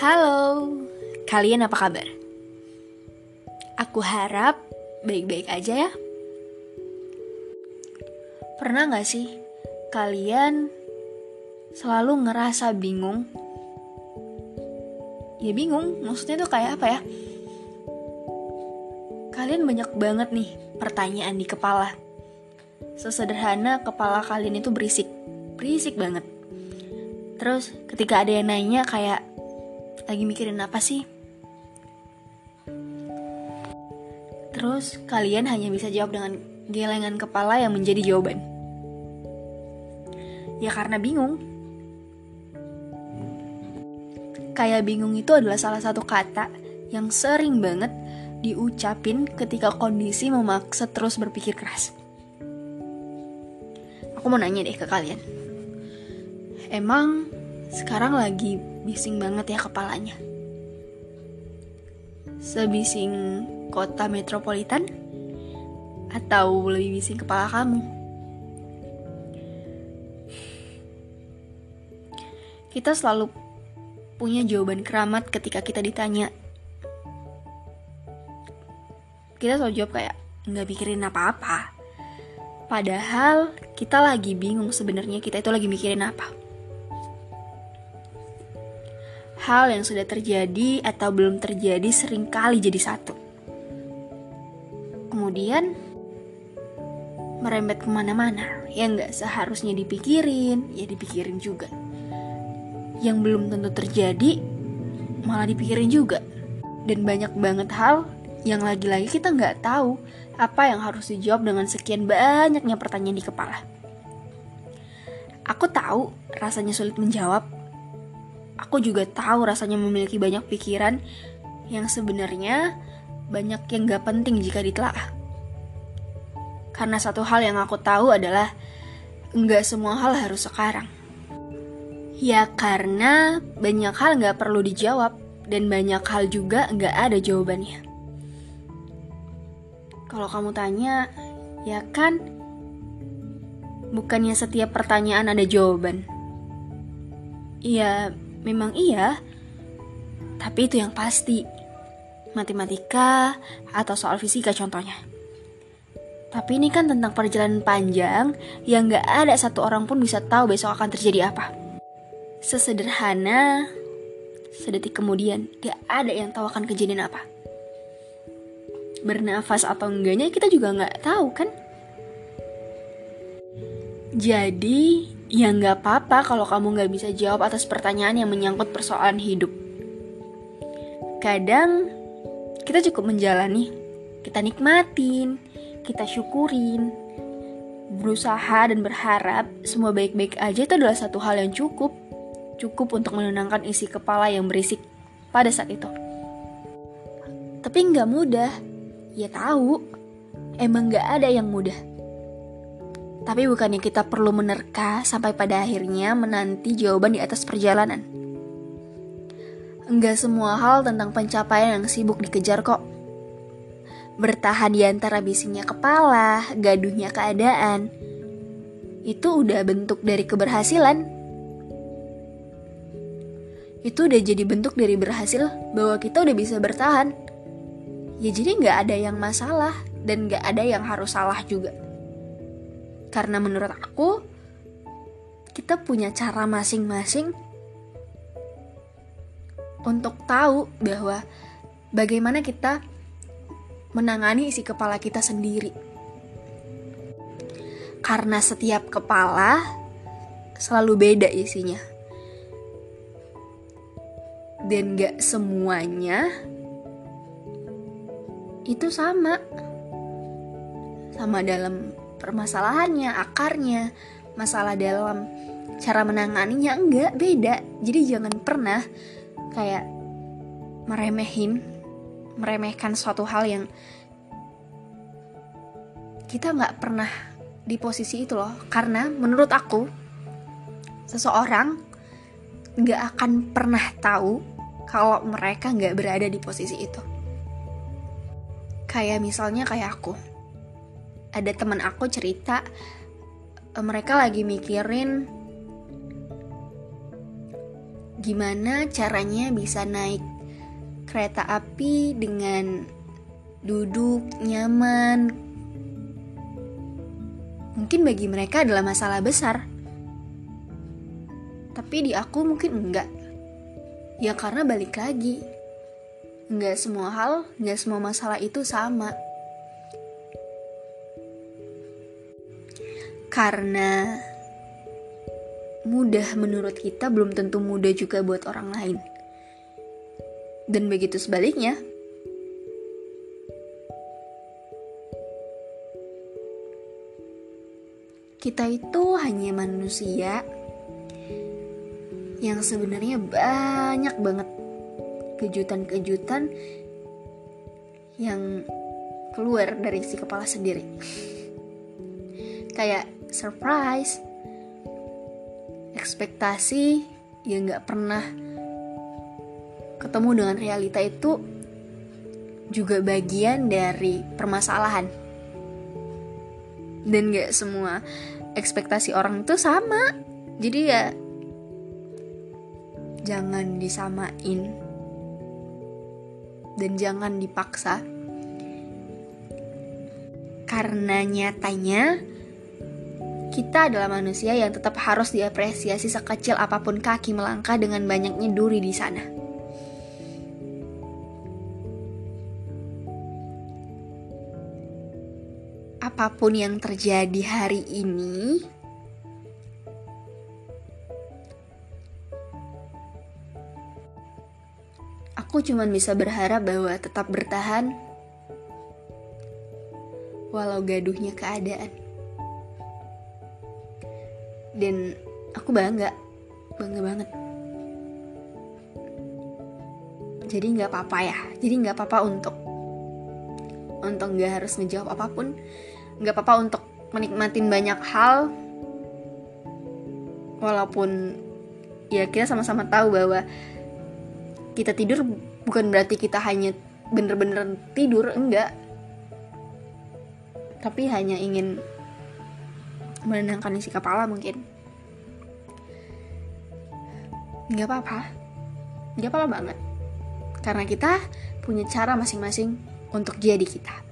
Halo, kalian apa kabar? Aku harap baik-baik aja ya. Pernah gak sih kalian selalu ngerasa bingung? Ya bingung, maksudnya tuh kayak apa ya? Kalian banyak banget nih pertanyaan di kepala. Sesederhana kepala kalian itu berisik, berisik banget. Terus ketika ada yang nanya kayak lagi mikirin apa sih? Terus kalian hanya bisa jawab dengan gelengan kepala yang menjadi jawaban. Ya karena bingung. Kayak bingung itu adalah salah satu kata yang sering banget diucapin ketika kondisi memaksa terus berpikir keras. Aku mau nanya deh ke kalian. Emang sekarang lagi bising banget ya kepalanya. Sebising kota metropolitan? Atau lebih bising kepala kamu? Kita selalu punya jawaban keramat ketika kita ditanya. Kita selalu jawab kayak nggak pikirin apa-apa. Padahal kita lagi bingung sebenarnya kita itu lagi mikirin apa hal yang sudah terjadi atau belum terjadi sering kali jadi satu. Kemudian, merembet ke mana-mana yang gak seharusnya dipikirin, ya dipikirin juga. Yang belum tentu terjadi, malah dipikirin juga. Dan banyak banget hal yang lagi-lagi kita nggak tahu apa yang harus dijawab dengan sekian banyaknya pertanyaan di kepala. Aku tahu rasanya sulit menjawab, Aku juga tahu rasanya memiliki banyak pikiran yang sebenarnya banyak yang gak penting jika ditelaah. Karena satu hal yang aku tahu adalah nggak semua hal harus sekarang. Ya karena banyak hal nggak perlu dijawab dan banyak hal juga nggak ada jawabannya. Kalau kamu tanya, ya kan? Bukannya setiap pertanyaan ada jawaban. Ya, Memang iya, tapi itu yang pasti. Matematika atau soal fisika contohnya. Tapi ini kan tentang perjalanan panjang yang gak ada satu orang pun bisa tahu besok akan terjadi apa. Sesederhana, sedetik kemudian gak ada yang tahu akan kejadian apa. Bernafas atau enggaknya kita juga gak tahu kan? Jadi, Ya nggak apa-apa kalau kamu nggak bisa jawab atas pertanyaan yang menyangkut persoalan hidup. Kadang kita cukup menjalani, kita nikmatin, kita syukurin, berusaha dan berharap semua baik-baik aja itu adalah satu hal yang cukup, cukup untuk menenangkan isi kepala yang berisik pada saat itu. Tapi nggak mudah, ya tahu, emang nggak ada yang mudah. Tapi bukannya kita perlu menerka sampai pada akhirnya menanti jawaban di atas perjalanan. Enggak semua hal tentang pencapaian yang sibuk dikejar kok. Bertahan di antara bisingnya kepala, gaduhnya keadaan. Itu udah bentuk dari keberhasilan. Itu udah jadi bentuk dari berhasil bahwa kita udah bisa bertahan. Ya jadi nggak ada yang masalah dan nggak ada yang harus salah juga. Karena menurut aku kita punya cara masing-masing untuk tahu bahwa bagaimana kita menangani isi kepala kita sendiri. Karena setiap kepala selalu beda isinya. Dan gak semuanya itu sama. Sama dalam permasalahannya, akarnya, masalah dalam cara menanganinya enggak beda. Jadi jangan pernah kayak meremehin, meremehkan suatu hal yang kita nggak pernah di posisi itu loh. Karena menurut aku seseorang nggak akan pernah tahu kalau mereka nggak berada di posisi itu. Kayak misalnya kayak aku ada teman aku cerita uh, mereka lagi mikirin gimana caranya bisa naik kereta api dengan duduk nyaman. Mungkin bagi mereka adalah masalah besar. Tapi di aku mungkin enggak. Ya karena balik lagi. Enggak semua hal, enggak semua masalah itu sama. Karena mudah menurut kita belum tentu mudah juga buat orang lain. Dan begitu sebaliknya. Kita itu hanya manusia yang sebenarnya banyak banget kejutan-kejutan yang keluar dari si kepala sendiri. Kayak surprise, ekspektasi yang nggak pernah ketemu dengan realita itu juga bagian dari permasalahan. Dan gak semua ekspektasi orang itu sama. Jadi ya jangan disamain. Dan jangan dipaksa. Karena nyatanya kita adalah manusia yang tetap harus diapresiasi sekecil apa pun kaki melangkah dengan banyaknya duri di sana. Apa pun yang terjadi hari ini, aku cuma bisa berharap bahwa tetap bertahan walau gaduhnya keadaan dan aku bangga bangga banget. Jadi nggak apa-apa ya jadi nggak apa-apa untuk untuk nggak harus menjawab apa pun. Nggak apa-apa untuk menikmatin banyak hal. Walaupun ya kita sama-sama tahu bahwa kita tidur bukan berarti kita hanya bener-bener tidur enggak. Tapi hanya ingin menenangkan isi kepala mungkin. Nggak apa-apa. Nggak apa-apa banget. Karena kita punya cara masing-masing untuk jadi kita